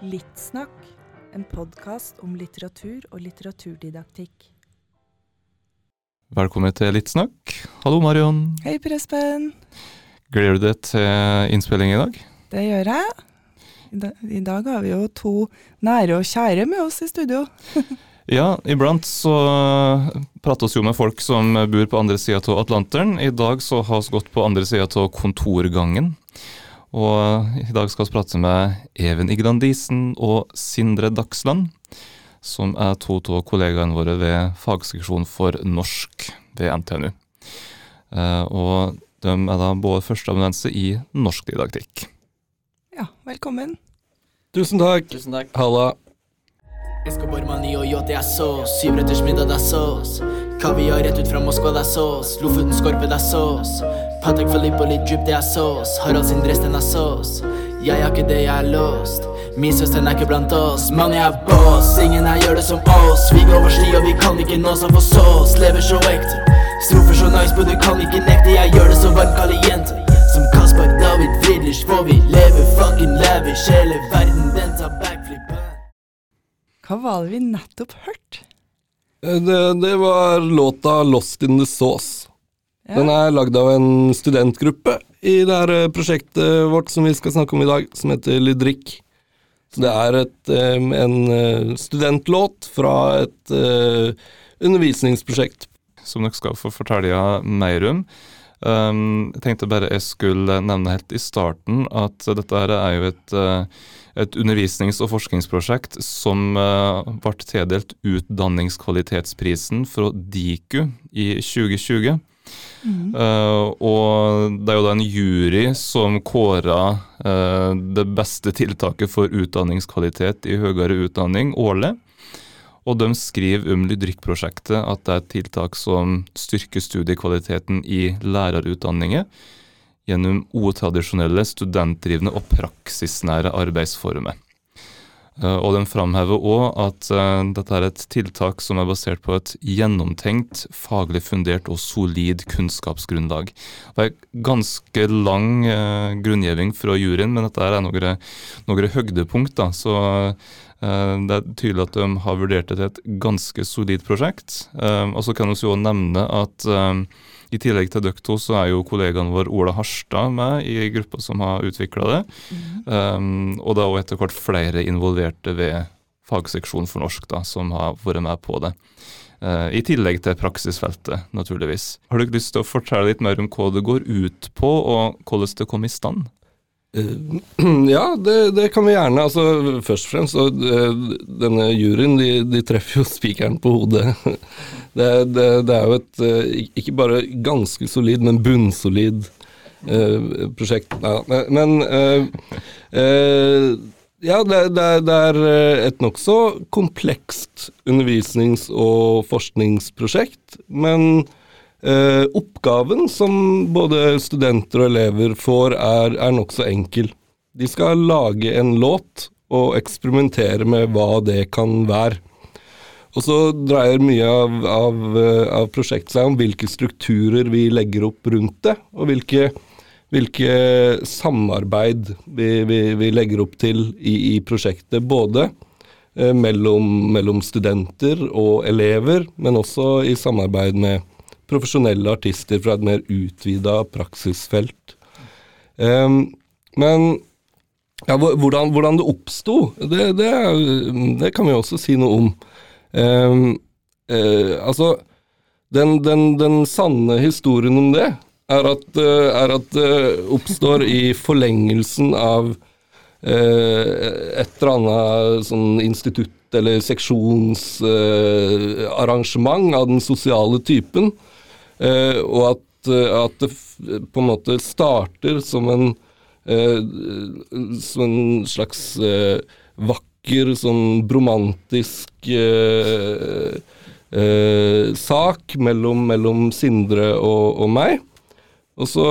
Littsnakk, en podkast om litteratur og litteraturdidaktikk. Velkommen til Litt snakk. Hallo, Marion. Hei, Per Espen. Gleder du deg til innspilling i dag? Det gjør jeg. I, I dag har vi jo to nære og kjære med oss i studio. Ja, iblant så prater vi jo med folk som bor på andre sida av Atlanteren. I dag så har vi gått på andre sida av kontorgangen. Og i dag skal vi prate med Even Iglandisen og Sindre Dagsland, som er to av kollegaene våre ved fagseksjonen for norsk ved NTNU. Eh, og de er da både førsteamanuense i norsk didaktikk. Ja, velkommen. Tusen takk. Tusen takk. Halla. Escobar, mani og yacht, det er sås. Syvretters middag, det er sås. Kaviar rett ut fra Moskva, det er sås. Lofoten skorpe, det er sås. Patek Filippo, og litt drypp, det er sås. Harald sin dress, den er sås. Jeg har ikke det, jeg er låst. Min søster er ikke blant oss. Mann, jeg er boss. Ingen her gjør det som oss. Vi går over sti, og vi kan ikke nå som for sås. Lever så ekte. Strofer så nice, på du kan ikke nekte. Jeg gjør det så varmt, jente Som Kaspar David Friedrich, for vi lever fucking lavish. Hele verden. Hva var det vi nettopp hørte? Eh, Det, det var låta 'Lost in the Sauce'. Ja. Den er lagd av en studentgruppe i det her eh, prosjektet vårt som vi skal snakke om i dag, som heter Lydrikk. Så det er et, eh, en studentlåt fra et undervisningsprosjekt. som dere skal få fortelle mer om. Um, jeg tenkte bare jeg skulle nevne helt i starten at dette her er jo et, et undervisnings- og forskningsprosjekt som uh, ble tildelt Utdanningskvalitetsprisen fra Diku i 2020. Uh, og det er jo da en jury som kåra uh, det beste tiltaket for utdanningskvalitet i høyere utdanning årlig. Og de skriver om Lydrykk-prosjektet at det er et tiltak som styrker studiekvaliteten i lærerutdanninger gjennom utradisjonelle, studentdrivende og praksisnære arbeidsformer. Eh, Og den framhever òg at eh, dette er et tiltak som er basert på et gjennomtenkt, faglig fundert og solid kunnskapsgrunnlag. Det er ganske lang eh, grunngiving fra juryen, men dette er noen, noen høydepunkt. Da, så det er tydelig at de har vurdert det til et ganske solid prosjekt. Og så kan vi jo nevne at i tillegg til dere to, så er jo kollegaen vår Ola Harstad med i gruppa som har utvikla det. Um, og det er også etter hvert flere involverte ved fagseksjonen for norsk da, som har vært med på det. Uh, I tillegg til praksisfeltet, naturligvis. Har dere lyst til å fortelle litt mer om hva det går ut på, og hvordan det kom i stand? Eh, Ja, det, det kan vi gjerne. Altså, først og fremst, så, eh, denne juryen de, de treffer jo spikeren på hodet. Det, det, det er jo et eh, ikke bare ganske solid, men bunnsolid eh, prosjekt. Nei, men eh, ja, det, er- et nokså komplekst undervisnings- og forskningsprosjekt. Men Eh, oppgaven som både studenter og elever får, er, er nokså enkel. De skal lage en låt og eksperimentere med hva det kan være. Og så dreier mye av, av, eh, av prosjektet seg om hvilke strukturer vi legger opp rundt det, og hvilke, hvilke samarbeid vi, vi, vi legger opp til i, i prosjektet. Både eh, mellom, mellom studenter og elever, men også i samarbeid med profesjonelle artister fra et mer utvida praksisfelt. Um, men ja, hvordan, hvordan det oppsto, det, det, det kan vi også si noe om. Um, uh, altså, den, den, den sanne historien om det er at, uh, er at det oppstår i forlengelsen av uh, et eller annet sånn institutt eller seksjonsarrangement eh, av den sosiale typen. Eh, og at, eh, at det på en måte starter som en, eh, som en slags vakker, sånn bromantisk sak mellom, mellom Sindre og, og meg. Og så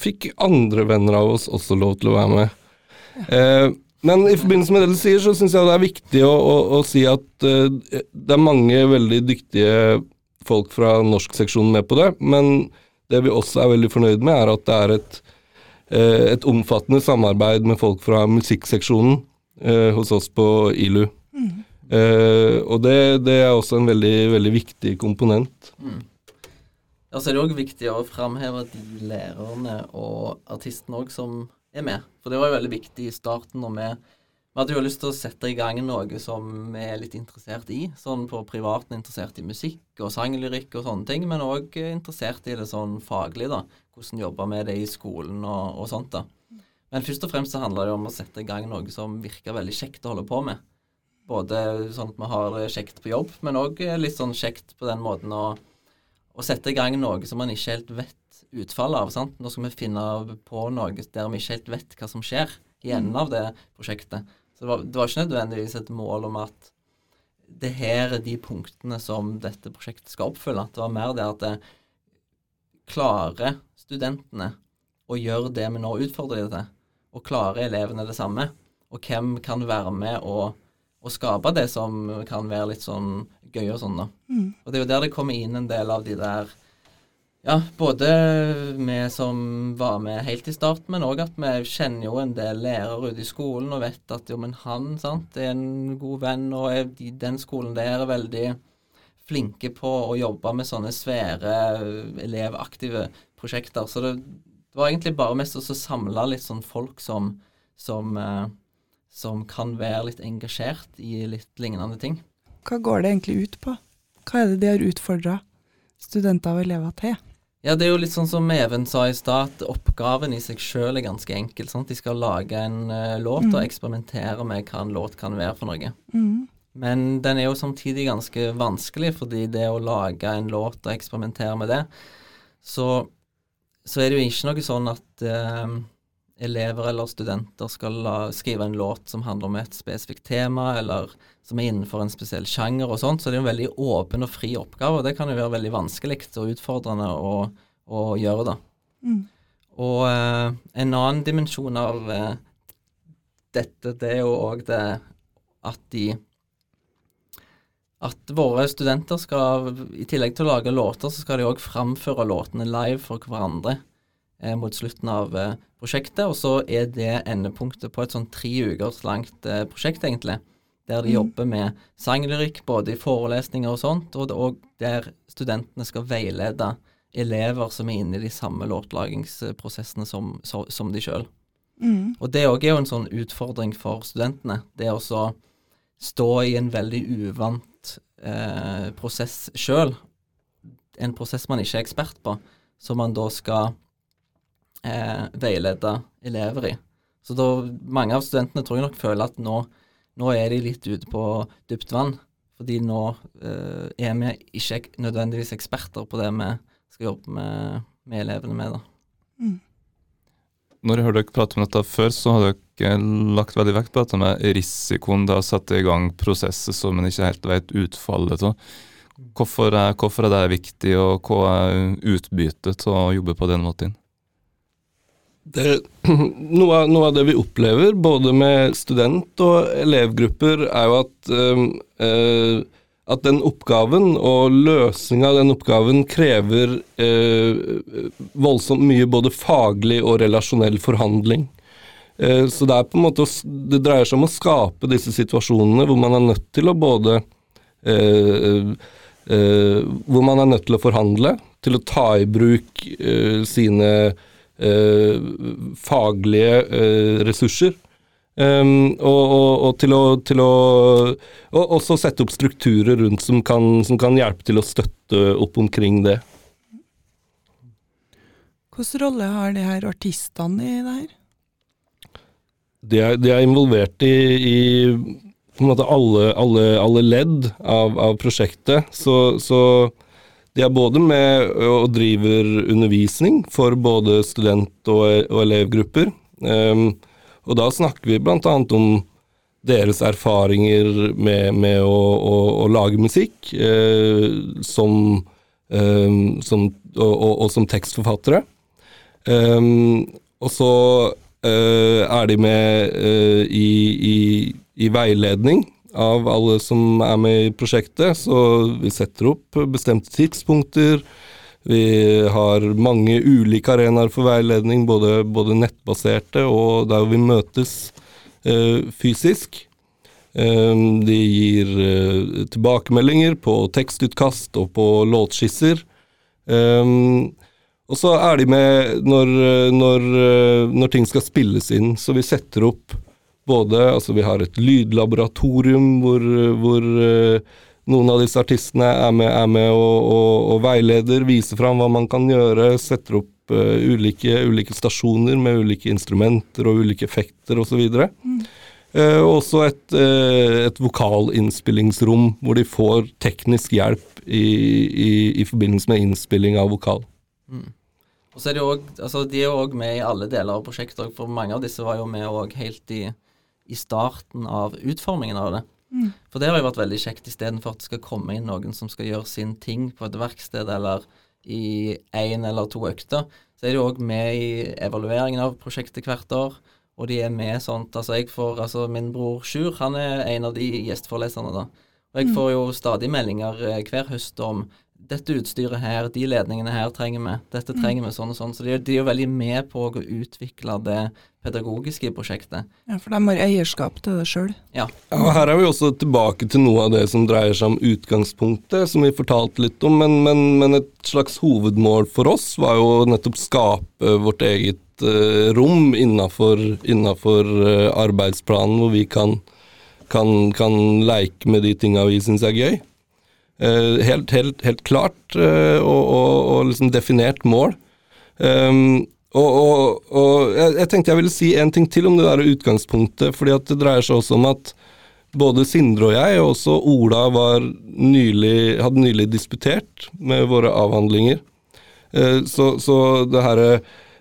fikk andre venner av oss også lov til å være med. Eh, men i forbindelse med det du sier, så syns jeg det er viktig å, å, å si at eh, det er mange veldig dyktige folk fra norskseksjonen med på det, men det vi også er veldig fornøyd med, er at det er et, eh, et omfattende samarbeid med folk fra musikkseksjonen. eh, hos oss på ILU. Eh, og det, det er også en veldig, veldig viktig komponent. Mm. Ja, så er det òg viktig å framheve de lærerne og artistene òg som er med. For det var jo veldig viktig i starten når vi vi hadde jo lyst til å sette i gang noe som vi er litt interessert i. Sånn på privaten interessert i musikk og sanglyrikk og sånne ting, men òg interessert i det sånn faglig, da. Hvordan jobbe med det i skolen og, og sånt, da. Men først og fremst så handler det om å sette i gang noe som virker veldig kjekt å holde på med. Både sånn at vi har det kjekt på jobb, men òg litt sånn kjekt på den måten å, å sette i gang noe som man ikke helt vet utfallet av. sant? Nå skal vi finne på noe der vi ikke helt vet hva som skjer i enden av det prosjektet. Så det var, det var ikke nødvendigvis et mål om at det her er de punktene som dette prosjektet skal oppfylle. Det var mer det at det klarer studentene å gjøre det vi nå utfordrer dem til, og klarer elevene det samme, og hvem kan være med og, og skape det som kan være litt sånn gøy og sånn, da. Mm. Og det er jo der det kommer inn en del av de der ja, både vi som var med helt i starten, men òg at vi kjenner jo en del lærere ute i skolen og vet at jo, men han sant, er en god venn, og er, den skolen der er veldig flinke på å jobbe med sånne svære elevaktive prosjekter. Så det, det var egentlig bare mest å samle litt sånn folk som, som, eh, som kan være litt engasjert i litt lignende ting. Hva går det egentlig ut på? Hva er det de har utfordra studenter og elever til? Ja, det er jo litt sånn som Even sa i stad, at oppgaven i seg sjøl er ganske enkel. Sant? De skal lage en uh, låt og eksperimentere med hva en låt kan være for noe. Mm. Men den er jo samtidig ganske vanskelig, fordi det å lage en låt og eksperimentere med det, så, så er det jo ikke noe sånn at uh, elever eller studenter skal la, skrive en låt som handler om et spesifikt tema, eller som er innenfor en spesiell sjanger og sånt. Så det er en veldig åpen og fri oppgave, og det kan jo være veldig vanskelig og utfordrende å, å gjøre, da. Mm. Og eh, en annen dimensjon av eh, dette, det er jo òg det at de At våre studenter skal, i tillegg til å lage låter, så skal de òg framføre låtene live for hverandre eh, mot slutten av eh, prosjektet. Og så er det endepunktet på et sånn tre ukers langt eh, prosjekt, egentlig. Der de Mm. jobber med sanglyrikk, både i forelesninger og sånt, og, og der studentene skal veilede elever som er inne i de samme låtlagingsprosessene som, så, som de sjøl. Mm. Og det òg er jo en sånn utfordring for studentene. Det å stå i en veldig uvant eh, prosess sjøl. En prosess man ikke er ekspert på, som man da skal eh, veilede elever i. Så da, mange av studentene tror jeg nok føler at nå, nå er de litt ute på dypt vann. Fordi nå eh, er vi ikke nødvendigvis eksperter på det vi skal jobbe med, med elevene med. da. Når jeg hørte dere prate om dette før, så har dere lagt veldig vekt på dette med risikoen det å sette i gang prosesser som en ikke helt vet utfallet av. Hvorfor er, hvorfor er det viktig, og hva er utbyttet av å jobbe på den måten? Det, noe, av, noe av det vi opplever, både med student- og elevgrupper, er jo at, øh, at den oppgaven og løsninga av den oppgaven krever øh, voldsomt mye både faglig og relasjonell forhandling. Eh, så det måte Det dreier seg om å skape disse situasjonene hvor man er nødt til å både øh, Hvor man er nødt til å forhandle, til å ta i bruk sine faglige eh, ressurser. Um, og, og, og til å, til å og også sette opp strukturer rundt som kan, som kan hjelpe til å støtte opp omkring det. Hvilken rolle har de her artistene i det her? De er, de er involvert i, i på en måte alle, alle, alle ledd av, av prosjektet. Så, så de er både med og driver undervisning for både student- og, og elevgrupper. Um, og da snakker vi bl.a. om deres erfaringer med, med å, å, å lage musikk uh, som, um, som, og, og, og som tekstforfattere. Um, og så uh, er de med uh, i, i, i veiledning av alle som er med i prosjektet. Så vi setter opp bestemte tidspunkter. Vi har mange ulike arenaer for veiledning, både, både nettbaserte og der vi møtes eh, fysisk. Eh, de gir eh, tilbakemeldinger på tekstutkast og på låtskisser. Eh, og så er de med når, når, når, ting skal spilles inn, så vi setter opp både Altså, vi har et lydlaboratorium hvor, hvor noen av disse artistene er med, er med og, og, og, veileder, viser fram hva man kan gjøre, setter opp uh, ulike, ulike, stasjoner med ulike instrumenter og ulike effekter osv. Og mm. uh, også et, uh, et vokalinnspillingsrom hvor de får teknisk hjelp i, i, i forbindelse med innspilling av vokal. Mm. Og så er de, også, altså, de er jo òg med i alle deler av prosjektet, for mange av disse var jo med òg helt i, i starten av utformingen av det. Mm. For det har jo vært veldig kjekt, istedenfor at det skal komme inn noen som skal gjøre sin ting på et verksted eller i én eller to økter, så er de òg med i evalueringen av prosjektet hvert år. Og de er med sånt Altså, jeg får Altså, min bror Sjur, han er en av de gjesteforeleserne, da. Og jeg mm. får jo stadig meldinger eh, hver høst om dette utstyret her, de ledningene her trenger vi, dette mm. trenger vi sånn og sånn. Så de, de er jo veldig med på å utvikle det pedagogiske prosjektet. Ja, for de har eierskap til det sjøl. Ja. ja. og Her er vi også tilbake til noe av det som dreier seg om utgangspunktet, som vi fortalte litt om. Men, men, men et slags hovedmål for oss var jo nettopp skape vårt eget uh, rom innafor uh, arbeidsplanen, hvor vi kan, kan, kan leke med de tinga vi syns er gøy. Uh, helt, helt, helt, klart og, og, og liksom definert mål. Um, og, og, jeg, jeg, tenkte jeg ville si en ting til om det der utgangspunktet, fordi det dreier seg også om at både Sindre og jeg, og også Ola, nylig, hadde nylig disputert med våre avhandlinger. Eh, så, så det her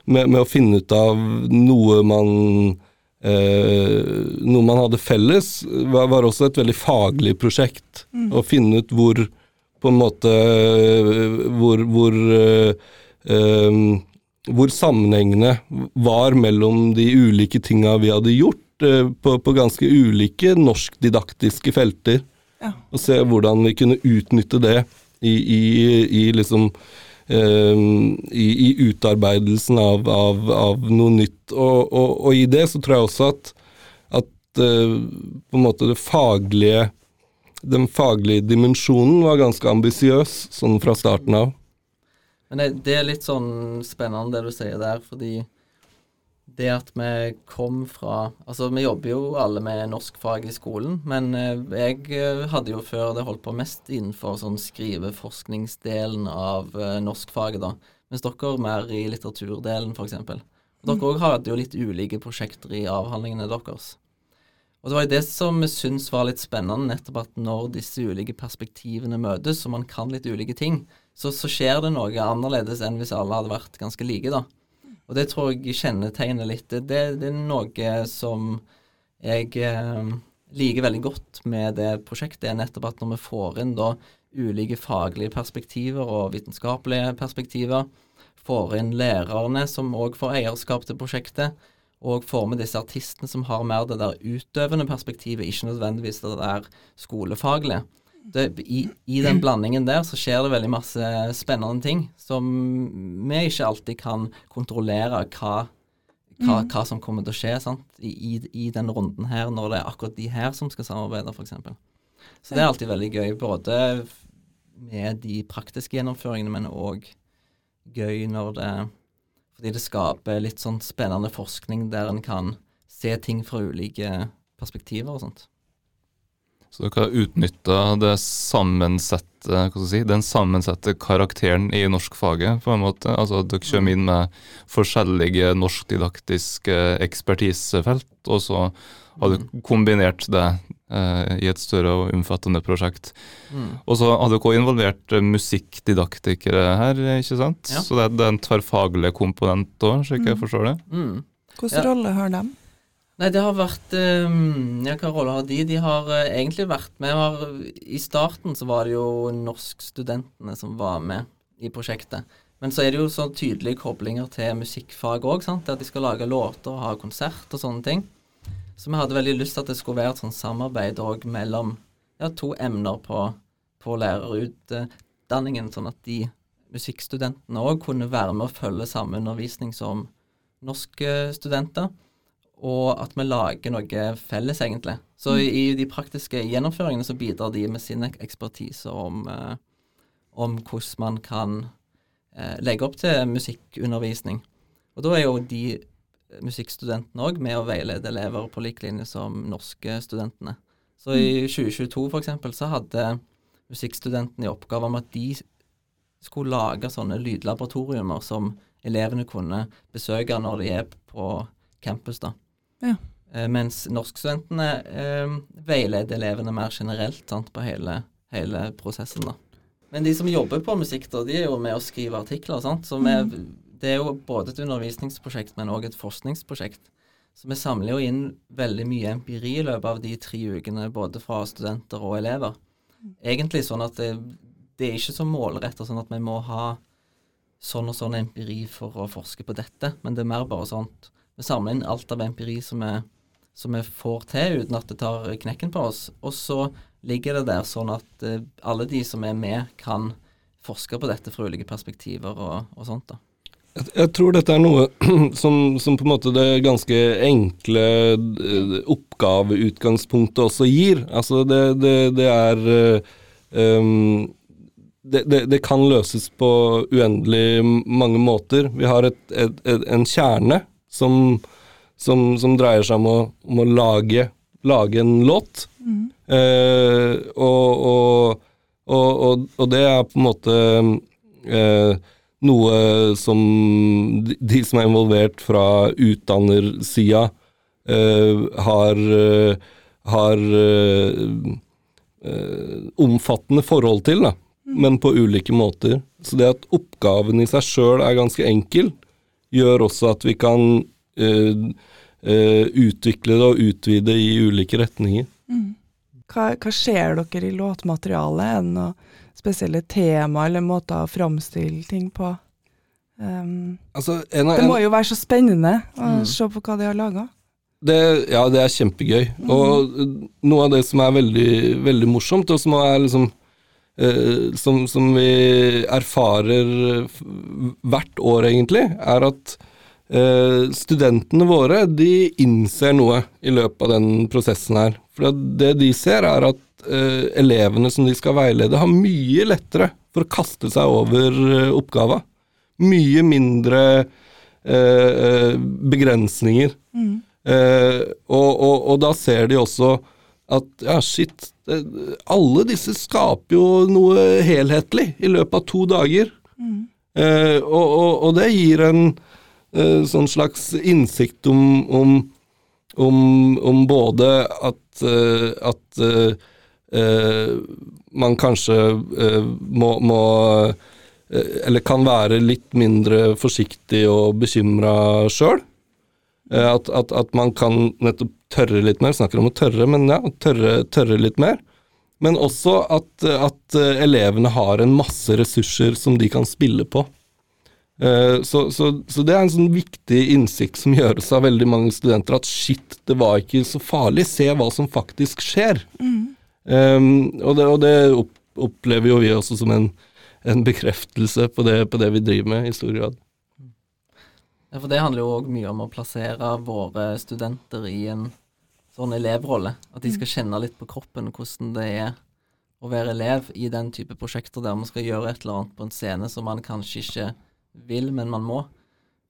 med, med, å finne ut av noe man eh, Noe man hadde felles, var, var, også et veldig faglig prosjekt. Mm. Å finne ut hvor på en måte Hvor, hvor eh, eh hvor sammenhengende var mellom de ulike tinga vi hadde gjort eh, på, på, ganske ulike norskdidaktiske felter. Ja. Og se hvordan vi kunne utnytte det i, i, i liksom i, i, utarbeidelsen av, av, av noe nytt. Og, og, og, i det så tror jeg også at, at eh, på en måte det faglige den faglige dimensjonen var ganske ambisiøs sånn fra starten av. Men det, det, er litt sånn spennende det du sier der, fordi det at vi kom fra Altså, vi jobber jo alle med norskfag i skolen, men eh, jeg eh, hadde jo før det holdt på mest innenfor sånn skriveforskningsdelen av uh, norskfaget, da. Mens dere mer i litteraturdelen, f.eks. Dere òg mm. hadde jo litt ulike prosjekter i avhandlingene deres. Og det var jo det som vi syntes var litt spennende, nettopp at når disse ulike perspektivene møtes, og man kan litt ulike ting, så, så, skjer det noe annerledes enn hvis alle hadde vært ganske like, da. Og det tror jeg kjennetegner litt. Det, det er noe som jeg eh, liker veldig godt med det prosjektet, er nettopp at når vi får inn da ulike faglige perspektiver og vitenskapelige perspektiver, får inn lærerne som òg får eierskap til prosjektet, og får med disse artistene som har mer det der utøvende perspektivet, ikke nødvendigvis det der skolefaglige det, i, i, den blandingen der så skjer det veldig masse spennende ting som vi ikke alltid kan kontrollere hva, hva, mm. hva som kommer til å skje sant? I, i, den runden her, når det er akkurat de her som skal samarbeide, f.eks. Så det er alltid veldig gøy, både med de praktiske gjennomføringene, men òg gøy når det Fordi det skaper litt sånn spennende forskning der en kan se ting fra ulike perspektiver og sånt. Så dere har utnytta det sammensette, si, den sammensette karakteren i norskfaget, på en måte. Altså at dere kommer inn med forskjellige norskdidaktiske ekspertisefelt, og så har du kombinert det eh, i et større og omfattende prosjekt. Mm. Og så har dere også involvert musikkdidaktikere her, ikke sant? Ja. Så det, det, er en tverrfaglig komponent òg, slik jeg mm. forstår det. Mm. Hvilken ja. rolle har de? Nei, det har vært um, Ja, hva rolle har de? De har uh, egentlig vært med har, I starten så var det jo norskstudentene som var med i prosjektet. Men så er det jo så tydelige koblinger til musikkfag òg, at de skal lage låter og ha konsert og sånne ting. Så vi hadde veldig lyst til at det skulle være et sånt samarbeid òg mellom ja, to emner på, på lærerutdanningen, sånn at de musikkstudentene òg kunne være med og følge samme undervisning som norske studenter og at vi lager noe felles, egentlig. Så i, i de praktiske gjennomføringene så bidrar de med sin ek- ekspertise om, eh, om hvordan man kan eh, legge opp til musikkundervisning. Og da er jo de musikkstudentene òg med å veilede elever på lik linje som norske studentene. Så i 2022 for eksempel så hadde musikkstudentene i oppgave om at de skulle lage sånne lydlaboratoriumer som elevene kunne besøke når de er på campus. da. Ja. Eh, mens norskstudentene eh, veileder elevene mer generelt sant, på hele, hele prosessen. da. Men de som jobber på musikk, da, de er jo med å skrive artikler. sant? Så vi, det er jo både et undervisningsprosjekt, men òg et forskningsprosjekt. Så vi samler jo inn veldig mye empiri i løpet av de tre ukene, både fra studenter og elever. Egentlig sånn at det, det er ikke så målretta sånn at vi må ha sånn og sånn empiri for å forske på dette, men det er mer bare at vi samler inn alt av empiri som vi, som vi får til, uten at det tar knekken på oss. Og så ligger det der sånn at eh, alle de som er med, kan forske på dette fra ulike perspektiver og, og sånt. da. Jeg, tror dette er noe som, som på en måte det ganske enkle eh, oppgaveutgangspunktet også gir. Altså det, det, det er eh, um, det, det kan løses på uendelig mange måter. Vi har et, et, et, en kjerne som, som, som dreier seg om å, om å lage, lage en låt. Eh, og, og, og, og, det er på en måte eh, noe som de, de som er involvert fra utdannersida, eh, har, eh, har eh, eh, omfattende forhold til, da, men på ulike måter. Så det at oppgaven i seg sjøl er ganske enkel, gjør også at vi kan utvikle det og utvide i ulike retninger. Hva, hva ser dere i låtmaterialet? Er det noen spesielle tema eller måter å framstille ting på? Um, Altså, en av, det må jo være så spennende å se på hva de har laga. Det, ja, det er kjempegøy. Og eh, noe av det som er veldig, veldig morsomt, og som er liksom eh, som, som vi erfarer hvert år, egentlig, er at eh, studentene våre de innser noe i løpet av den prosessen her. For det de ser, er at uh, elevene som de skal veilede, har mye lettere for å kaste seg over uh, oppgava. Mye mindre begrensninger. Eh, og, og, og da ser de også at ja, shit, det, alle disse skaper jo noe helhetlig i løpet av to dager. Eh, og, og, det gir en sånn slags innsikt om, om, om, om både at, eh, at eh, eh, man kanskje eh, må, må eh, Eller kan være litt mindre forsiktig og bekymra sjøl. Eh, At, at, at man kan nettopp tørre litt mer. Snakker om å tørre, men ja, tørre, tørre litt mer. Men også at, at eh, elevene har en masse ressurser som de kan spille på. Eh, Så, så, så det er en sånn viktig innsikt som gjøres av veldig mange studenter, at shit, det var ikke så farlig, se hva som faktisk skjer. Um, og det, og det opplever jo vi også som en, en bekreftelse på det, på det vi driver med, i stor grad. Ja, for det handler jo òg mye om å plassere våre studenter i en sånn elevrolle. At de skal kjenne litt på kroppen hvordan det er å være elev i den type prosjekter der man skal gjøre et eller annet på en scene som man kanskje ikke vil, men man må.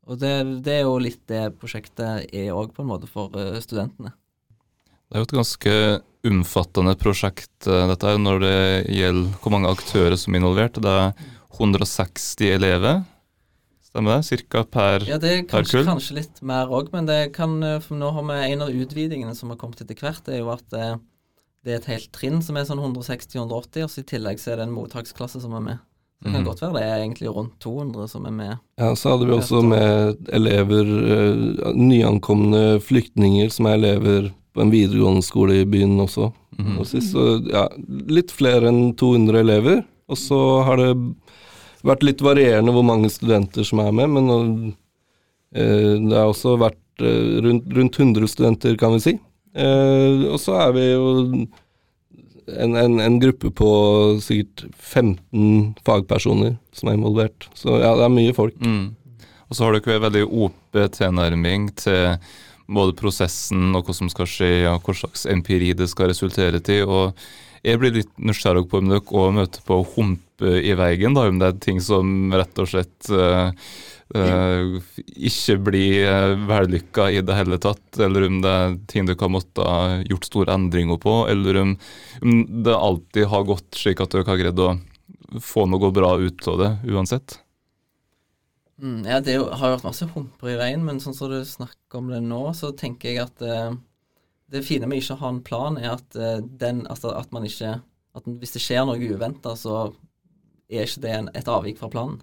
Og det, det er jo litt det prosjektet er òg, på en måte, for eh, studentene. Det er jo et ganske omfattende prosjekt eh, dette her, når det gjelder hvor mange aktører som er involvert. Det er 160 elever, stemmer det? Cirka per Ja, det er kanskje, kull? kanskje litt mer òg, men det kan eh, For nå har vi en av utvidingene som har kommet etter hvert, det er jo at eh, det er et helt trinn som er sånn 160-180, og så i tillegg så er det en mottaksklasse som er med. Det kan mm. godt være det er egentlig rundt 200 som er med. Ja, så hadde vi også med elever, eh, nyankomne flyktninger som er elever på en videregående skole i byen også. Mm. Og sist, så, ja, litt flere enn 200 elever. Og så har det vært litt varierende hvor mange studenter som er med, men eh, det har også vært eh, rundt, rundt 100 studenter, kan vi si. Eh, og så er vi jo en, en, en gruppe på sikkert 15 fagpersoner som er involvert. Så ja, det er mye folk. Mm. Og så har dere en veldig åpen tilnærming til både prosessen og hva som skal skje, og hva slags empiri det skal resultere til. og jeg blir litt nysgjerrig på om dere òg møter på hump i veien, da, om det er ting som rett og slett uh, uh, ikke blir uh, vellykka i det hele tatt, eller om det er ting dere har måttet gjort store endringer på, eller om, det alltid har gått slik at dere har greid å få noe bra ut av det uansett. Mm, ja, det har vært masse humper i veien, men sånn som du snakker om det nå, så tenker jeg at uh, det fine med ikke å ha en plan, er at, uh, den, altså at man ikke at Hvis det skjer noe uventa, så er ikke det en, et avvik fra planen.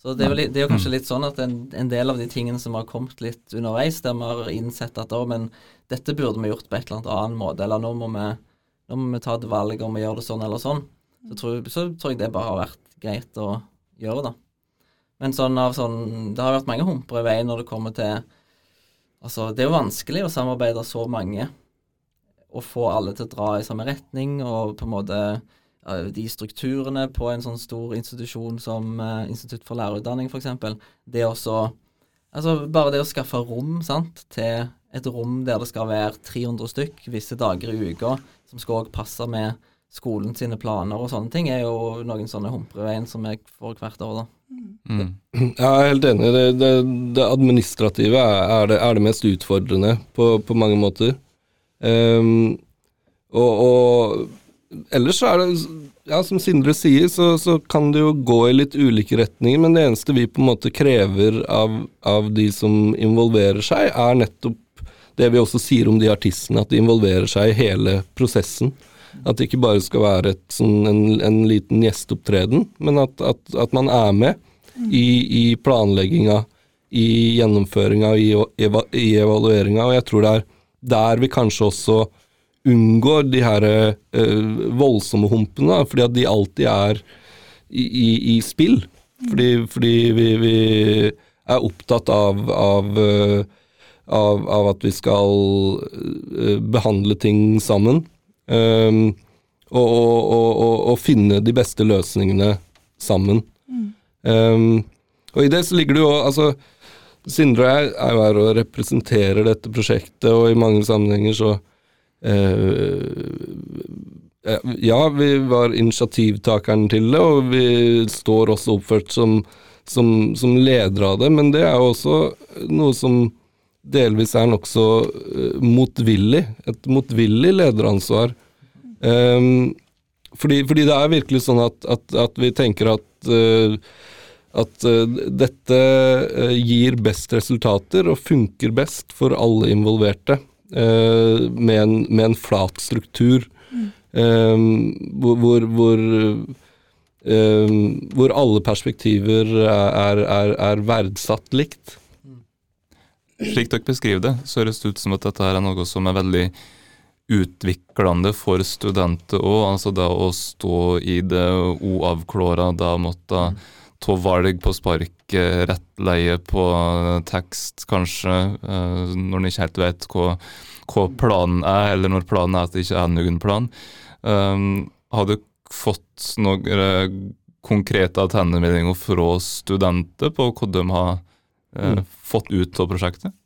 Så det er, jo, det er jo kanskje litt sånn at en, en, del av de tingene som har kommet litt underveis, der vi har innsett at å, men dette burde vi gjort på et eller annet annen måte, eller nå må vi, nå må vi ta et valg om å gjøre det sånn eller sånn, så tror, så tror jeg det bare har vært greit å gjøre, da. Men sånn av sånn Det har vært mange humper i veien når det kommer til Altså, det er jo vanskelig å samarbeide så mange og få alle til å dra i samme retning, og på en måte de strukturene på en sånn stor institusjon som uh, Institutt for lærerutdanning, f.eks. Det også Altså bare det å skaffe rom sant, til et rom der det skal være 300 stykk visse dager i uka, som skal òg passe med skolen sine planer og sånne ting, er jo noen sånne humper i veien som jeg får hvert år, da. Mm. Jeg er helt enig. Det, det, det administrative er det, er det, mest utfordrende på, på mange måter. Um, og, og, ellers så er det ja, Som Sindre sier, så, så, kan det jo gå i litt ulike retninger, men det eneste vi på en måte krever av, av de som involverer seg, er nettopp det vi også sier om de artistene, at de involverer seg i hele prosessen. At det ikke bare skal være et, sånn, en, en, liten gjesteopptreden, men at, at, at, man er med i, i planlegginga, i gjennomføringa, i, i evalueringa. Og jeg tror det er der vi kanskje også unngår de her uh, voldsomme humpene, fordi at de alltid er i, i, i spill. Fordi, fordi vi, vi, er opptatt av, av, uh, av, av, at vi skal uh, behandle ting sammen. Um, og, og, og, og, finne de beste løsningene sammen. Mm. Um, og i det så ligger det jo altså Sindre er, er jo her og representerer dette prosjektet, og i mange sammenhenger så eh, Ja, vi var initiativtakeren til det, og vi står også oppført som, som, som ledere av det, men det er jo også noe som delvis er nokså uh, motvillig. Et motvillig lederansvar. Um, fordi, fordi, det er virkelig sånn at, at, at vi tenker at uh, at uh, dette gir best resultater og funker best for alle involverte med, en, med, en, flat struktur mm. hvor, hvor, hvor, hvor, alle perspektiver er, er, er verdsatt likt. Slik dere beskriver det, så høres det ut som at dette er noe som er veldig utviklende for studenter òg. Altså det å stå i det uavklåra, å måtte mm ta valg på spark, rettleie på tekst, kanskje, eh, når en ikke helt vet hva, hva, planen er, eller når planen er at det ikke er noen plan. Um, har du fått noen konkrete tilbakemeldinger fra studenter på hva de har uh, fått ut av prosjektet?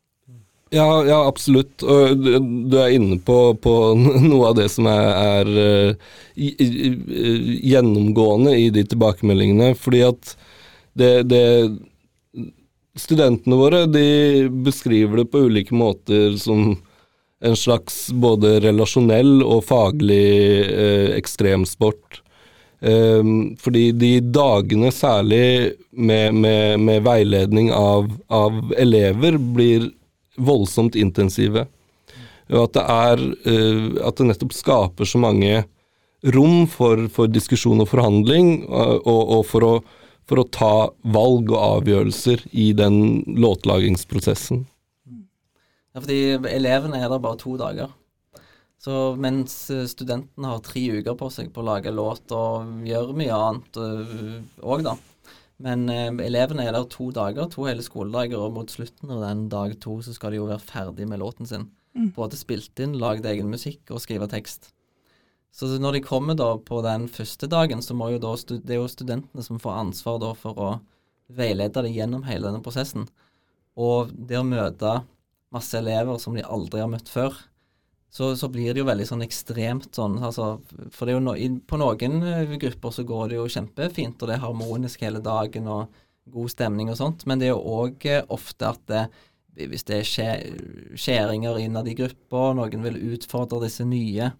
Ja, ja, absolutt. Og du er inne på, på noe av det som er, er uh, gjennomgående i de tilbakemeldingene. Fordi at det, det Studentene våre de beskriver det på ulike måter som en slags både relasjonell og faglig eh, ekstremsport. Eh, fordi de dagene særlig med, med, med veiledning av, av, elever blir voldsomt intensive. Og at det er eh, At det nettopp skaper så mange rom for, for diskusjon og forhandling, og, og for å for å ta valg og avgjørelser i den låtlagingsprosessen. Ja, fordi elevene er der bare to dager. Så mens studentene har tre uker på seg på å lage låt og gjøre mye annet òg, da. Men eh, elevene er der to dager, to hele skoledager, og mot slutten av den dag to så skal de jo være ferdig med låten sin. Mm. Både spilt inn, lagd egen musikk og skrive tekst. Så når de kommer da på den første dagen, så må jo da det er jo studentene som får ansvar da for å veilede dem gjennom hele denne prosessen. Og det å møte masse elever som de aldri har møtt før, så, så blir det jo veldig sånn ekstremt sånn. Altså, for det er jo no, i, på noen eh, grupper så går det jo kjempefint, og det er harmonisk hele dagen og god stemning og sånt, men det er jo òg ofte at det, hvis det er skjæringer innad i gruppa, noen vil utfordre disse nye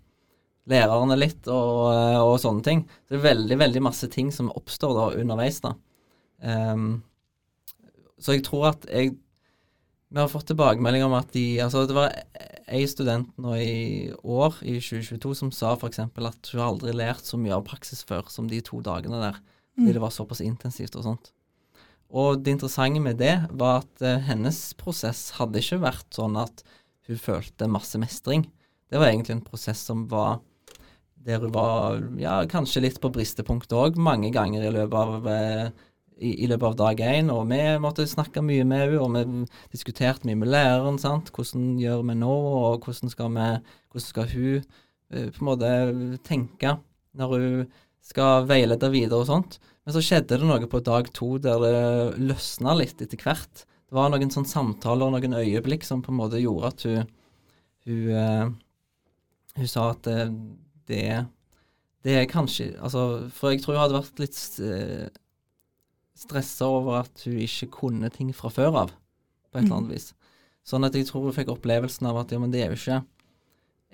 lærerne litt og, og, sånne ting. Så det er veldig, veldig masse ting som oppstår da underveis, da. Um, så jeg tror at jeg Vi har fått tilbakemelding om at de Altså, det var ei student nå i år, i 2022, som sa f.eks. at hun aldri lært så mye av praksis før som de to dagene der. Fordi mm. det var såpass intensivt og sånt. Og det interessante med det var at uh, hennes prosess hadde ikke vært sånn at hun følte masse mestring. Det var egentlig en prosess som var der hun var ja, kanskje litt på bristepunktet òg, mange ganger i løpet av uh, i, i, løpet av dag én, og vi måtte snakke mye med henne, og vi diskuterte mye med læreren. sant? Hvordan gjør vi nå, og hvordan skal, vi, hvordan skal hun uh, på en måte tenke når hun skal veilede videre og sånt. Men så skjedde det noe på dag to der det løsna litt etter hvert. Det var noen sånne samtaler og noen øyeblikk som på en måte gjorde at hun Hun, uh, hun sa at det, det, det er kanskje Altså, for jeg tror hun hadde vært litt uh, eh, stressa over at hun ikke kunne ting fra før av, på et eller annet mm. vis. Sånn at jeg tror hun fikk opplevelsen av at ja, men det er jo ikke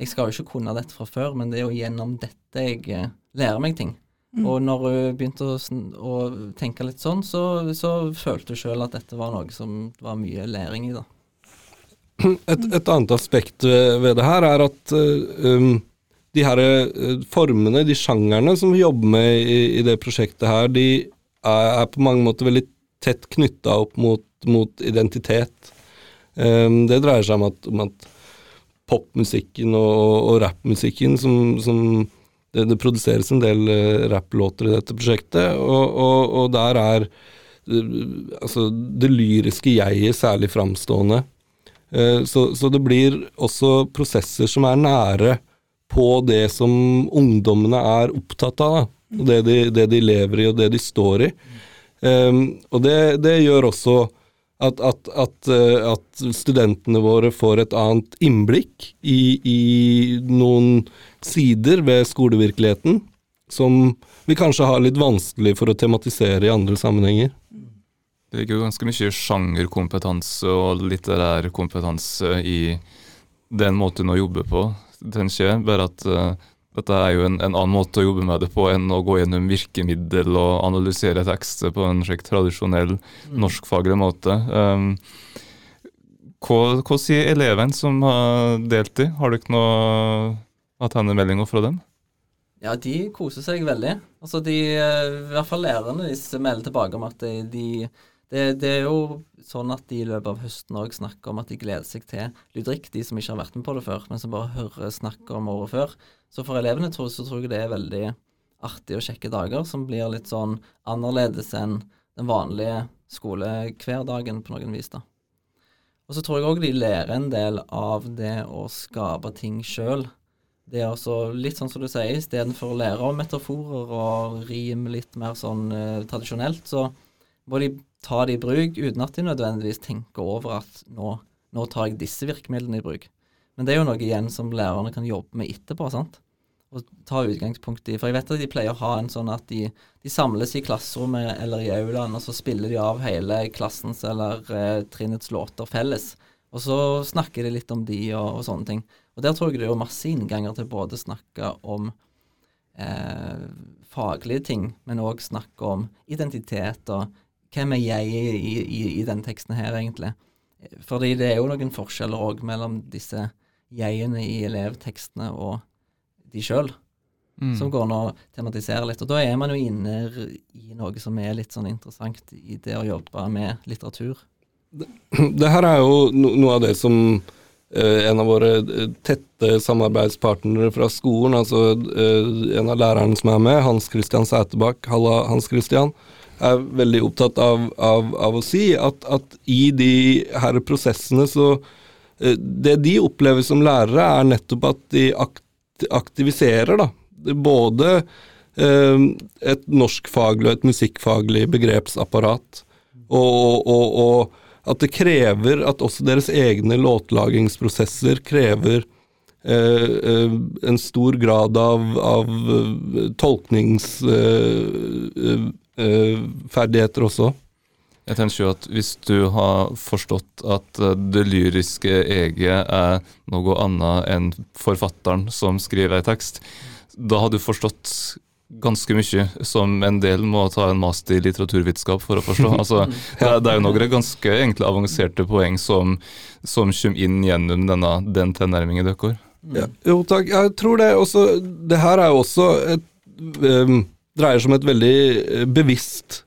Jeg skal jo ikke kunne dette fra før, men det er jo gjennom dette jeg uh, lærer meg ting. Mm. Og når hun begynte å, å, tenke litt sånn, så, så følte hun sjøl at dette var noe som var mye læring i. da. Et, et annet aspekt ved det her er at um, de her formene, de sjangerne som vi jobber med i, i det prosjektet her, de er, på mange måter veldig tett knytta opp mot, mot identitet. Um, det dreier seg om at, at popmusikken og, og rappmusikken som, som det, det, produseres en del uh, rapplåter i dette prosjektet, og, og, og der er uh, altså det lyriske jeget særlig framstående. Uh, så, så, det blir også prosesser som er nære på det som ungdommene er opptatt av, da. Og det de, det de lever i, og det de står i. Um, og det, det, gjør også at, at, at, at, studentene våre får et annet innblikk i, i noen sider ved skolevirkeligheten som vi kanskje har litt vanskelig for å tematisere i andre sammenhenger. Det ligger jo ganske mye sjangerkompetanse og litterær kompetanse i den måten å jobbe på, tenker jeg. Bare at uh, dette er jo en, en, annen måte å jobbe med det på enn å gå gjennom virkemiddel og analysere tekster på en slik tradisjonell mm. norskfaglig måte. Um, hva, hva, sier eleven som har delt i? Har du ikke noe meldinger fra dem? Ja, de koser seg veldig. Altså de, eh, I hvert fall lærerne de melder tilbake om at de, det, det, er jo sånn at de i løpet av høsten òg snakker om at de gleder seg til lydrikk, de som ikke har vært med på det før, men som bare hører snakk om året før. Så for elevene tror, så tror jeg det er veldig artige og kjekke dager som blir litt sånn annerledes enn den vanlige skolehverdagen på noen vis, da. Og så tror jeg òg de lærer en del av det å skape ting sjøl. Det er altså litt sånn som du sier, istedenfor å lære om metaforer og rim litt mer sånn eh, tradisjonelt, så må de ta det i bruk uten at de nødvendigvis tenker over at nå, nå, tar jeg disse virkemidlene i bruk. Men det er jo noe igjen som lærerne kan jobbe med etterpå. sant? Og ta utgangspunkt i For jeg vet at de pleier å ha en sånn at de, de samles i klasserommet eller i aulaen, og så spiller de av hele klassens eller eh, trinnets låter felles. Og så snakker de litt om de og, og sånne ting. Og der tror jeg det er masse innganger til både snakke om eh, faglige ting, men òg snakke om identitet og hvem er jeg i, i, i den teksten her, egentlig. Fordi det er jo noen forskjeller òg mellom disse jeg-ene i elevtekstene og de sjøl, mm. som går an å tematisere litt. Og da er man jo inne i noe som er litt sånn interessant i det å jobbe med litteratur. Det, det her er jo noe av det som Eh, en av våre eh, tette samarbeidspartnere fra skolen, altså eh, en av lærerne som er med, Hans Christian Sæterbakk, halla Hans Christian, er veldig opptatt av, av, av å si at, at, i de her prosessene så Det de opplever som lærere, er nettopp at de aktiviserer, da. Både et norskfaglig og et musikkfaglig begrepsapparat. Og, og, og, at det krever at også deres egne låtlagingsprosesser krever eh, eh, en stor grad av, av tolkningsferdigheter også. Jeg tenker jo at Hvis du har forstått at eh, det lyriske eget er noe annet enn forfatteren som skriver en tekst, da har du forstått ganske mye som en del må ta en master i litteraturvitenskap for å forstå. Altså, det, er, det er jo noen ganske egentlig avanserte poeng som, som kommer inn gjennom denne, den tilnærmingen deres. Ja, jo takk, jeg tror det også Det her er jo også et um, Dreier seg om et veldig eh, bevisst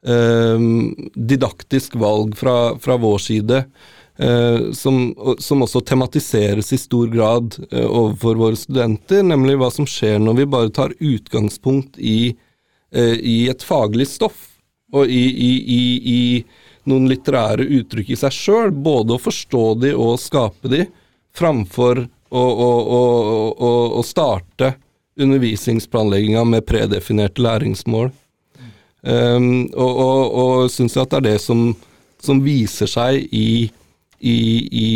didaktisk valg fra, fra vår side. Uh, som, som, også tematiseres i stor grad uh, overfor våre studenter, nemlig hva som skjer når vi bare tar utgangspunkt i, uh, i et faglig stoff, og i, i, i, noen litterære uttrykk i seg sjøl, både å forstå de og skape de, framfor å, å, å, å starte undervisningsplanlegginga med predefinerte læringsmål. Um, og og, og syns jeg at det er det som, som viser seg i, i, i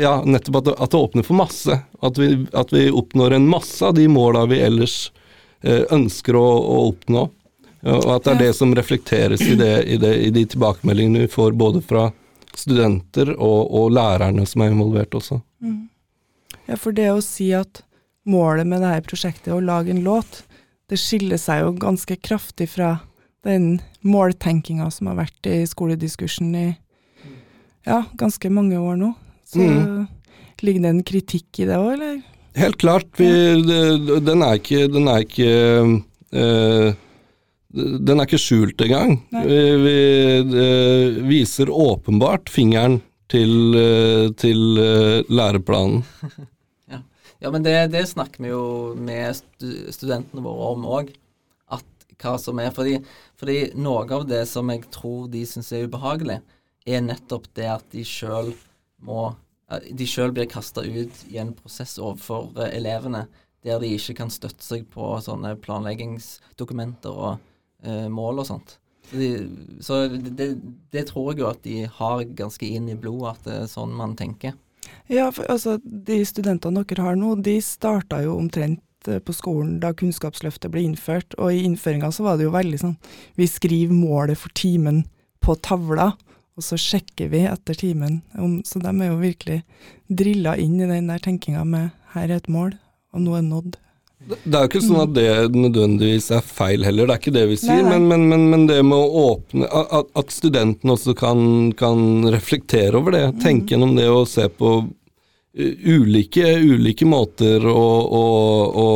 Ja, nettopp at det, at det, åpner for masse. At vi, at vi, oppnår en masse av de måla vi ellers uh, ønsker å, å, oppnå. Og at det er det som reflekteres i, det, i, det, i de tilbakemeldingene vi får både fra studenter og, og lærerne som er involvert også. Mm. Ja, for det å si at målet med dette prosjektet er å lage en låt, det skiller seg jo ganske kraftig fra den måltenkinga som har vært i skolediskursen i ja, ganske mange år nå. Så mm. ligger det en kritikk i det òg, eller? Helt klart. Vi, det, den er ikke, den er ikke øh, den er ikke skjult engang. Vi, vi viser åpenbart fingeren til, øh, til øh, læreplanen. Ja, men det, det, snakker vi jo med studentene våre om òg. Hva som er fordi, fordi, noe av det som jeg tror de syns er ubehagelig, er nettopp det at de sjøl må De sjøl blir kasta ut i en prosess overfor uh, elevene der de ikke kan støtte seg på sånne planleggingsdokumenter og eh, mål og sånt. Så, de, så det, det, tror jeg jo at de har ganske inn i blodet, at det er sånn man tenker. Ja, for altså, De studentene dere har nå, de starta jo omtrent eh, på skolen da Kunnskapsløftet ble innført, og i innføringa så var det jo veldig sånn Vi skriver målet for timen på tavla, og så sjekker vi etter timen. Så de er jo virkelig drilla inn i den der tenkinga med her er et mål, og nå er nådd. Det er jo ikke sånn at det nødvendigvis er feil heller, det er ikke det vi sier. Men, men, men, men, det med å åpne At, at studentene også kan, kan, reflektere over det. Mm. Tenke gjennom det og se på ulike, ulike måter å, å, å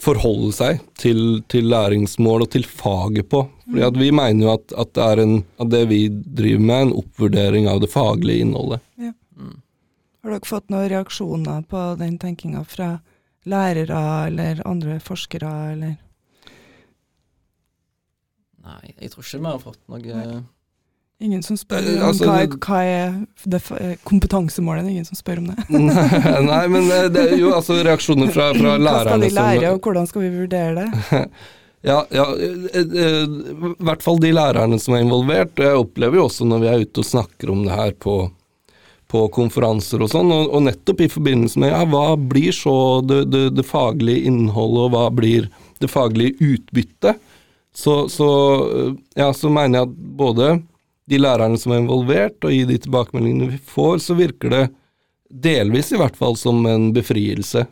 forholde seg til, til, læringsmål og til faget på. Fordi at Vi mener jo at, at, det er en, at det vi driver med, er en oppvurdering av det faglige innholdet. Ja. Mm. Har dere fått noen reaksjoner på den tenkinga fra lærere eller andre forskere, eller? Nei, jeg tror ikke vi har fått noe Nei. Ingen som spør om altså, hva, er, hva er det eh, kompetansemålet? Ingen som spør om det. Nei, men eh, det er jo altså reaksjoner fra, fra lærerne som Hva skal de lære, og hvordan skal vi vurdere det? ja, ja, eh, i hvert fall de lærerne som er involvert. Jeg opplever jo også når vi er ute og snakker om det her på på konferanser og sånn, og, og, nettopp i forbindelse med ja, hva blir så det, det, det, faglige innholdet, og hva blir det faglige utbyttet, så, så, ja, så mener jeg at både de lærerne som er involvert, og i de tilbakemeldingene vi får, så virker det delvis i hvert fall som en befrielse.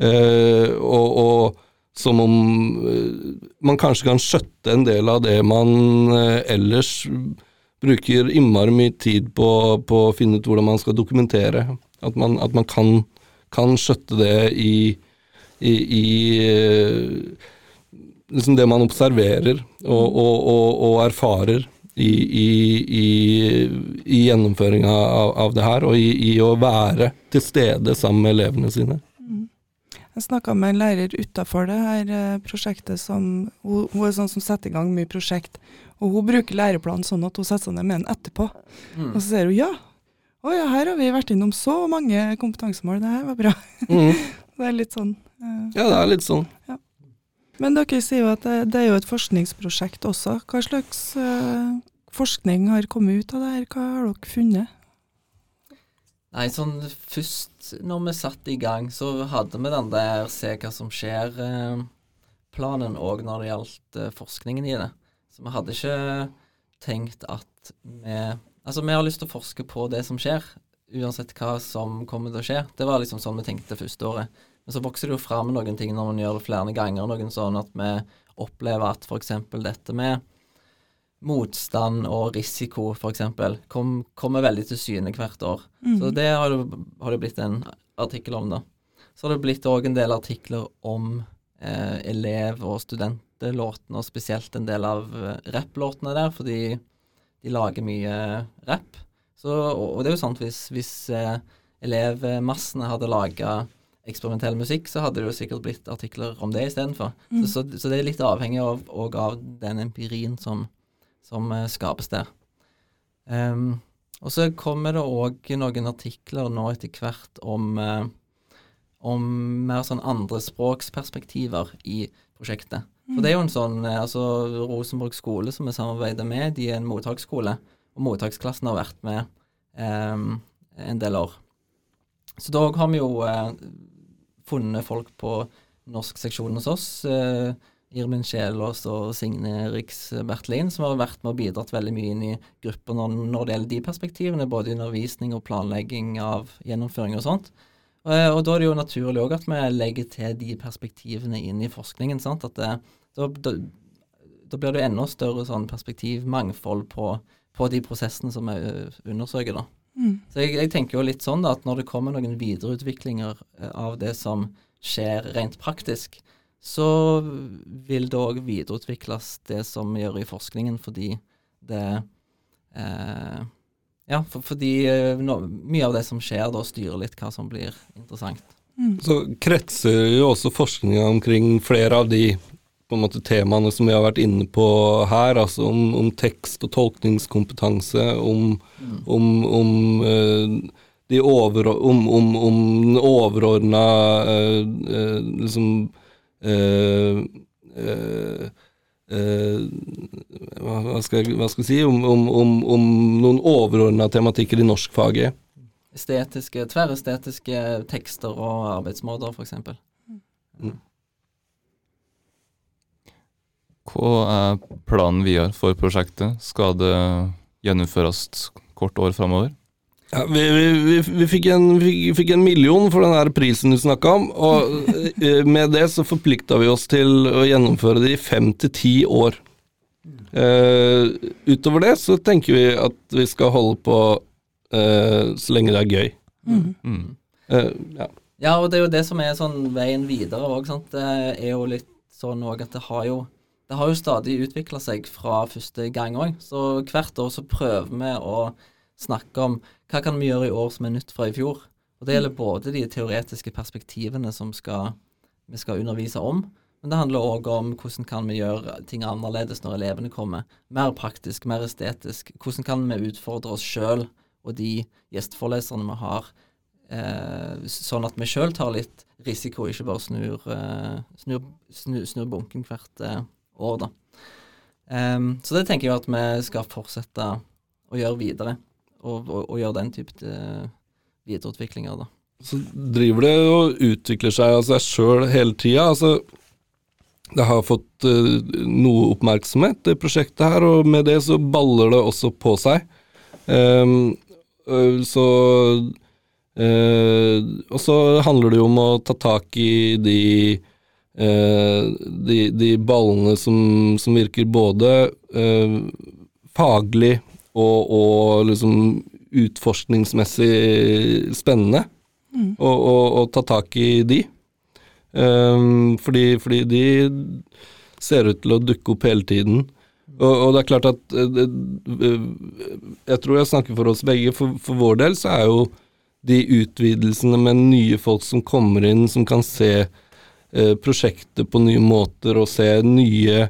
Eh, og, og, som om eh, man kanskje kan skjøtte en del av det man eh, ellers bruker innmari mye tid på, på, å finne ut hvordan man skal dokumentere. At man, at man kan, kan, skjøtte det i, i, i liksom det man observerer og, og, og, og erfarer i, i, i gjennomføringa av, av, det her, og i, å være til stede sammen med elevene sine. Mm. Jeg snakka med en lærer utafor det her eh, prosjektet som hun, hun er sånn som setter i gang mye prosjekt. Og hun bruker læreplanen sånn at hun setter seg ned med den etterpå. Mm. Og så sier hun ja. Å ja, her har vi vært innom så mange kompetansemål, det her var bra. Mm. det er litt sånn. Uh, ja, det er litt sånn. Ja. Men dere sier jo at det, det, er jo et forskningsprosjekt også. Hva slags uh, forskning har kommet ut av det her? Hva har dere funnet? Nei, sånn først når vi satte i gang, så hadde vi den der se hva som skjer-planen òg når det gjaldt eh, forskningen i det. Så vi hadde ikke tenkt at vi Altså, vi har lyst til å forske på det som skjer, uansett hva som kommer til å skje. Det var liksom sånn vi tenkte første året. Men så vokser det jo fram noen ting når man gjør det flere ganger, noen sånn at vi opplever at f.eks. dette med motstand og risiko, f.eks., kom, kommer veldig til syne hvert år. Mm. Så det har det, har det blitt en artikkel om, da. Så har det blitt òg en del artikler om eh, elev- og studentlåtene, og spesielt en del av eh, rapplåtene der, fordi de lager mye rapp. Og, og det er jo sant, hvis, hvis eh, elevmassene hadde laga eksperimentell musikk, så hadde det jo sikkert blitt artikler om det istedenfor. Mm. Så, så, så det er litt avhengig av, av den empirien som, som eh, skapes der. Um, og så kommer det òg noen artikler nå etter hvert om, eh, om mer sånn andrespråksperspektiver i prosjektet. For det er jo en sånn eh, altså Rosenborg skole som vi samarbeider med, de er en mottaksskole. Og mottaksklassen har vært med um, en del år. Så da har vi jo uh, funnet folk på norskseksjonen hos oss. Eh, Irmin Kjelås og Signe Riks Bertlin, som har vært med og bidratt veldig mye inn i grupper når, når det gjelder de perspektivene, både undervisning og planlegging av gjennomføring og sånt. Og, og da er det jo naturlig òg at vi legger til de perspektivene inn i forskningen. sant? At det, da, da, da blir det jo enda større sånn perspektivmangfold på, på de prosessene som vi undersøker. da. Mm. Så jeg, jeg tenker jo litt sånn da, at når det kommer noen videreutviklinger eh, av det som skjer rent praktisk, så vil det òg videreutvikles det som vi gjør i forskningen, fordi det eh, Ja, for, fordi eh, no, mye av det som skjer da, styrer litt hva som blir interessant. Mm. Så kretser jo også forskninga omkring flere av de på en måte temaene som vi har vært inne på her, altså om, om tekst og tolkningskompetanse, om, om, om eh, de over, om, om, om den overordna eh, eh, liksom eh, eh, eh, hva, hva, skal jeg, hva skal jeg si om, om, om, om noen overordna tematikker i norskfaget. Estetiske, tverrestetiske tekster og arbeidsmåter, f.eks. Hva er planen videre for prosjektet? Skal det gjennomføres kort år framover? Ja, vi, vi, vi, fikk en, vi fikk en million for den her prisen du snakka om, og eh, med det så forplikta vi oss til å gjennomføre det i fem til ti år. Uh, utover det så tenker vi at vi skal holde på uh, så lenge det er gøy. Mm. Mm. Eh, ja. Ja, og det er jo det som er sånn veien videre òg, sant. Det er jo litt sånn òg at det har jo det har jo stadig utvikla seg fra første gang òg. Så hvert år så prøver vi å snakke om hva kan vi gjøre i år som er nytt fra i fjor. Og det gjelder både de teoretiske perspektivene som skal, vi skal undervise om, men det handler òg om hvordan kan vi gjøre ting annerledes når elevene kommer. Mer praktisk, mer estetisk. Hvordan kan vi utfordre oss sjøl og de gjesteforeleserne vi har, eh, sånn at vi sjøl tar litt risiko, ikke bare snur, eh, snur, snur, snur bunken hvert eh, år, da. Um, så det tenker jeg at vi skal fortsette å gjøre videre, og, og, og gjøre den type eh, videreutviklinger, da. Så driver det og utvikler seg av seg sjøl hele tida. Altså, det har fått uh, noe oppmerksomhet, det prosjektet her, og med det så baller det også på seg. Um, så uh, Og så handler det jo om å ta tak i de de, de ballene som, som virker både faglig og, og liksom utforskningsmessig spennende, Mm. og, og ta tak i de. Um, fordi, fordi de ser ut til å dukke opp hele tiden. Og, og det er klart at eh, det- eh, Jeg tror jeg snakker for oss begge. For, for vår del så er jo de utvidelsene med nye folk som kommer inn, som kan se eh, prosjektet på nye måter og se nye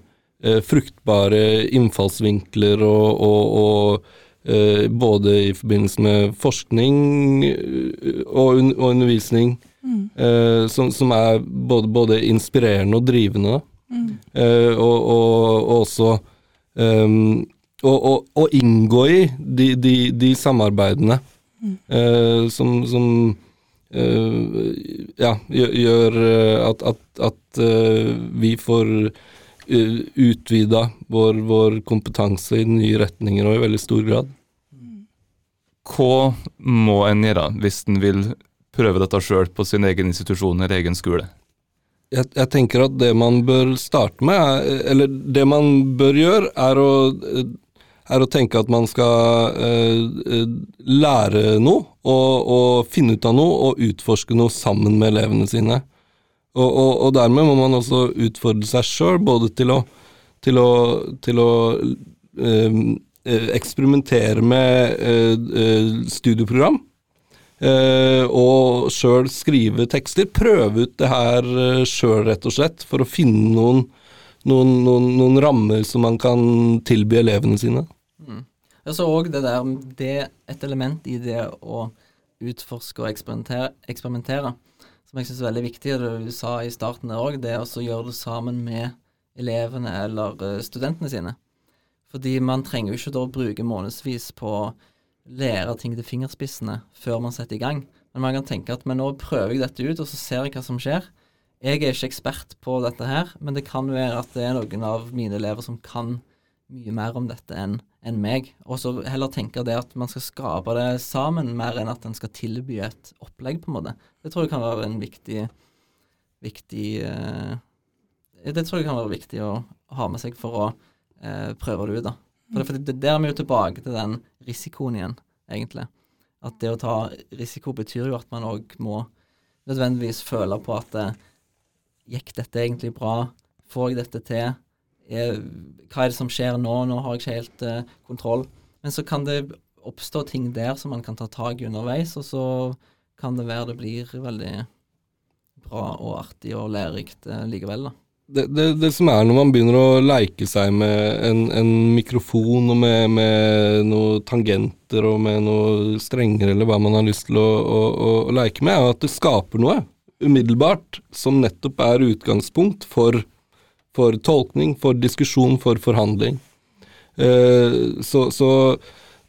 fruktbare innfallsvinkler og, og, og eh, både i forbindelse med forskning eh, og, un og undervisning, Mm. eh, som, som er både, både inspirerende og drivende. Mm. Eh, og, og, og også um, og, å inngå i de, de, de samarbeidene eh, som, som uh, ja, gjør, eh, at, at, at uh, vi får uh, utvida vår, vår kompetanse i nye retninger, og i veldig stor grad. Hva må en gjøre hvis en vil prøve dette sjøl på sin egen institusjon eller egen skole? Jeg, jeg, tenker at det man bør starte med, er, eller det man bør gjøre, er å, er å tenke at man skal eh, lære noe, og, og, finne ut av noe, og utforske noe sammen med elevene sine. Og, og, og dermed må man også utfordre seg sjøl, både til å, til å, til å uh, eksperimentere med uh, studieprogram, Uh, og sjøl skrive tekster. Prøve ut det her uh, sjøl, rett og slett, for å finne noen, noen, noen, noen rammer som man kan tilby elevene sine. Mm. Jeg så òg det der det Et element i det å utforske og eksperimentere, eksperimentere som jeg syns er veldig viktig, det du sa i starten òg, det er å gjøre det sammen med elevene eller uh, studentene sine. Fordi man trenger jo ikke da bruke månedsvis på å lære ting til fingerspissene før man setter i gang. Men man kan tenke at men nå prøver jeg dette ut, og så ser jeg hva som skjer. Jeg er ikke ekspert på dette her, men det kan være at det er noen av mine elever som kan mye mer om dette enn en meg. Og så heller tenke det at man skal skape det sammen, mer enn at en skal tilby et opplegg, på en måte. Det tror jeg kan være en viktig, viktig uh, Det tror jeg kan være viktig å ha med seg for å uh, prøve det ut, da. For det, Der er vi jo tilbake til den risikoen igjen, egentlig. At det å ta risiko betyr jo at man òg må nødvendigvis føle på at eh, Gikk dette egentlig bra? Får jeg dette til? Er, hva er det som skjer nå? Nå har jeg ikke helt eh, kontroll. Men så kan det oppstå ting der som man kan ta tak i underveis, og så kan det være det blir veldig bra og artig og lærerikt eh, likevel, da det, det, det, som er når man begynner å leke seg med en, en mikrofon og med, med noen tangenter og med noe strenger eller hva man har lyst til å, å, å, å leke med, er at det skaper noe umiddelbart som nettopp er utgangspunkt for, for tolkning, for diskusjon, for forhandling. Uh, så, så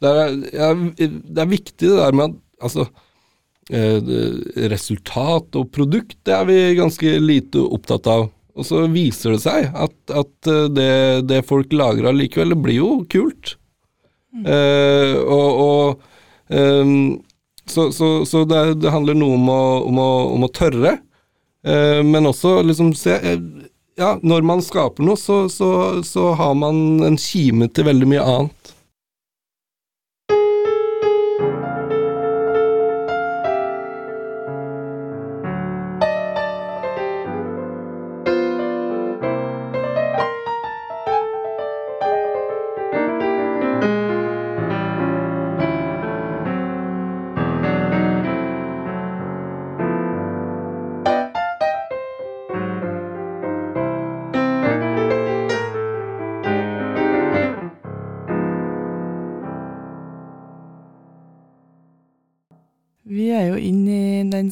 det, er, det er viktig det der med at altså, uh, resultat og produkt det er vi ganske lite opptatt av. Og så viser det seg at, at eh, det, det, folk lager allikevel, det blir jo kult. Mm. Eh, og, og um, Så, så, så det, det, handler noe om å, om å, om å tørre, eh, men også liksom se eh, Ja, når man skaper noe, så, så har man en kime til veldig mye annet.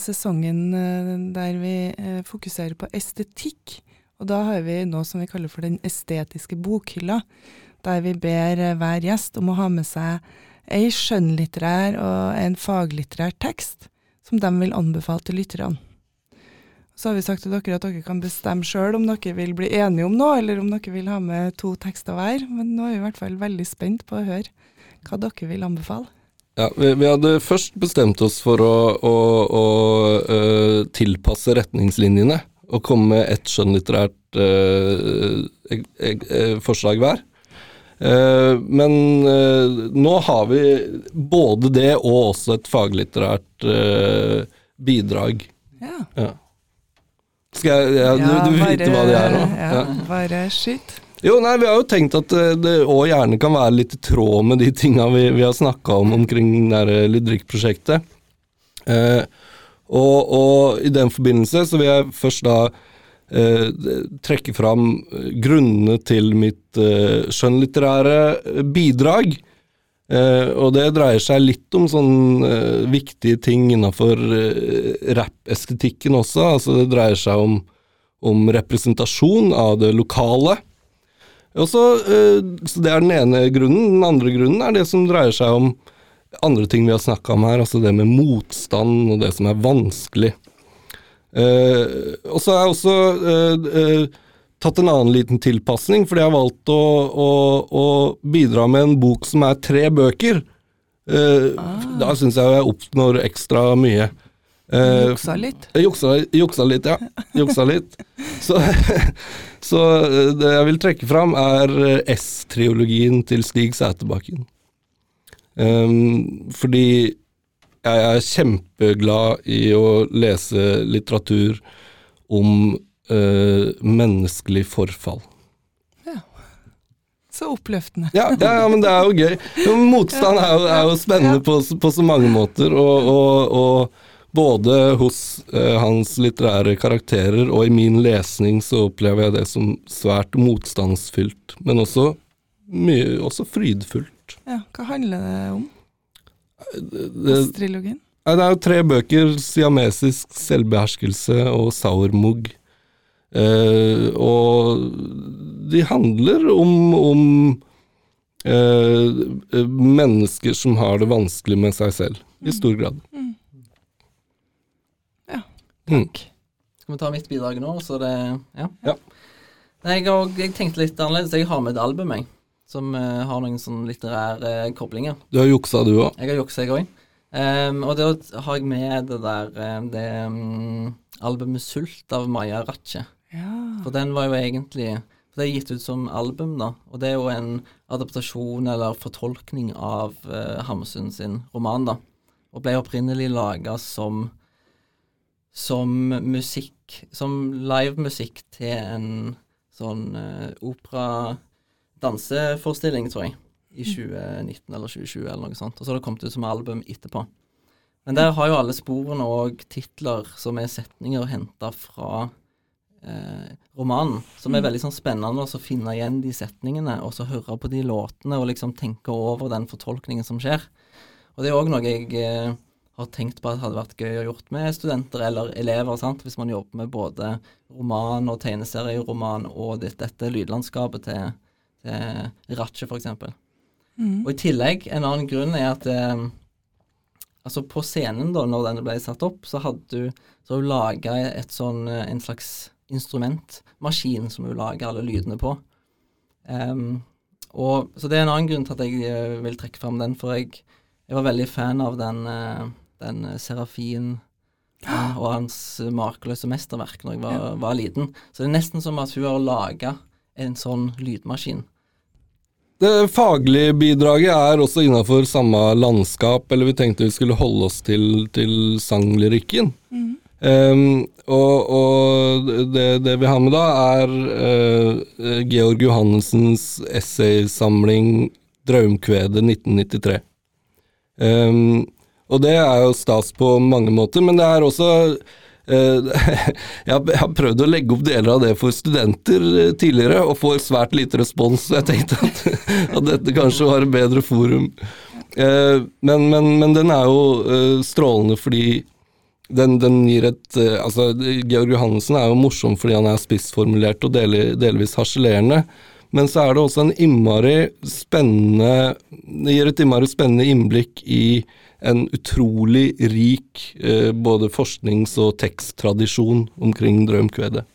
Sesongen eh, der vi eh, fokuserer på estetikk. Og da har vi noe som vi kaller for Den estetiske bokhylla, der vi ber eh, hver gjest om å ha med seg ei skjønnlitterær og en faglitterær tekst som de vil anbefale til lytterne. Så har vi sagt til dere at dere kan bestemme sjøl om dere vil bli enige om noe, eller om dere vil ha med to tekster hver. Men nå er vi i hvert fall veldig spent på å høre hva dere vil anbefale. Ja, vi, vi, hadde først bestemt oss for å, å, å uh, tilpasse retningslinjene og komme med ett skjønnlitterært uh, uh, forslag hver. men nå har vi både det og også et faglitterært bidrag. Ja. ja. Skal jeg ja, Du, du vil vite hva det er nå? Ja, bare skyt. Jo, nei, Vi har jo tenkt at eh, det òg gjerne kan være litt i tråd med de tinga vi, vi, har snakka om omkring eh, Lydrikk-prosjektet. Eh, og, og, i den forbindelse så vil jeg først da eh, trekke fram grunnene til mitt eh, skjønnlitterære bidrag. Eh, og det dreier seg litt om sånne viktige ting innafor rappestetikken også. Altså det dreier seg om, om representasjon av det lokale. Og så, eh, Det er den ene grunnen. Den andre grunnen er det som dreier seg om andre ting vi har snakka om her, altså det med motstand og det som er vanskelig. Eh, og så har jeg også eh, tatt en annen liten tilpasning, fordi jeg har valgt å, å, å bidra med en bok som er tre bøker. Eh, Da syns jeg jeg oppnår ekstra mye. Eh, Juksa litt. Juksa, juksa litt, ja. Juksa litt. Så, så eh, det jeg vil trekke fram, er eh, S-triologien til Stig Sæterbakken. Um, fordi jeg er kjempeglad i å lese litteratur om uh, menneskelig forfall. Så oppløftende. Ja, ja, ja, men det er jo gøy. Motstand er jo, er jo spennende på, på så mange måter, og, og, og både hos eh, hans litterære karakterer og i min lesning så opplever jeg det som svært motstandsfylt, men også mye også frydfullt. Ja, hva handler det om? Det, Trilogien? Nei, det er jo tre bøker, siamesisk selvbeherskelse og 'Saurmugg'. Eh, og de handler om, om eh, mennesker som har det vanskelig med seg selv, i stor grad. Ja, Mm. Skal vi ta mitt bidrag nå, så det Ja. Ja. Nei, jeg, og, jeg tenkte litt annerledes. Jeg har med et album, jeg, som uh, har noen sånne litterære uh, koblinger. Du har juksa, du òg. Jeg har juksa, jeg òg. og da har jeg med det der eh, Det um, albumet 'Sult' av Maja Ratche. Ja. For den var jo egentlig for Det er gitt ut som album, da. Og det er jo en adaptasjon eller fortolkning av uh, Hamsun sin roman, da. Og ble opprinnelig laga som som musikk Som livemusikk til en sånn uh, opera-danseforestilling, tror jeg. I 2019 eller 2020 eller noe sånt. Og så har det kommet ut som album etterpå. Men der har jo alle sporene og titler som er setninger henta fra eh, romanen. Som er veldig sånn spennende å finne igjen de setningene, og så høre på de låtene og liksom tenke over den fortolkningen som skjer. Og det er òg noe jeg eh, har tenkt på at hadde vært gøy å gjort med studenter eller elever, sant? hvis man jobber med både roman og tegneserieroman og ditt, dette lydlandskapet til, til Ratche, f.eks. Mm. Og i tillegg, en annen grunn er at eh, altså på scenen, da, når den ble satt opp, så hadde du så laga sånn, eh, en slags instrumentmaskin som hun lager alle lydene på. Um, og, så det er en annen grunn til at jeg eh, vil trekke fram den, for jeg, jeg var veldig fan av den, eh, den eh, Serafin eh, og hans makeløse mesterverk når jeg var, var liten. Så det er nesten som at hun har laga en sånn lydmaskin. Det faglige bidraget er også innafor samme landskap, eller vi tenkte vi skulle holde oss til, til sanglyrikken. Um, og, og det, det vi har med da, er uh, Georg Johannessens essaysamling 'Draumkvedet 1993'. Um, og det er jo stas på mange måter, men det er også eh, jeg, har, prøvd å legge opp deler av det for studenter eh, tidligere, og får svært lite respons, så jeg tenkte at, at dette kanskje var et bedre forum. Eh, men, men, men den er jo strålende fordi den, den gir et Altså, Georg Johannessen er jo morsom fordi han er spissformulert og del, delvis harselerende. Men så er det også en innmari spennende Det gir et innmari spennende innblikk i en utrolig rik eh, både forsknings- og teksttradisjon omkring drømkvedet.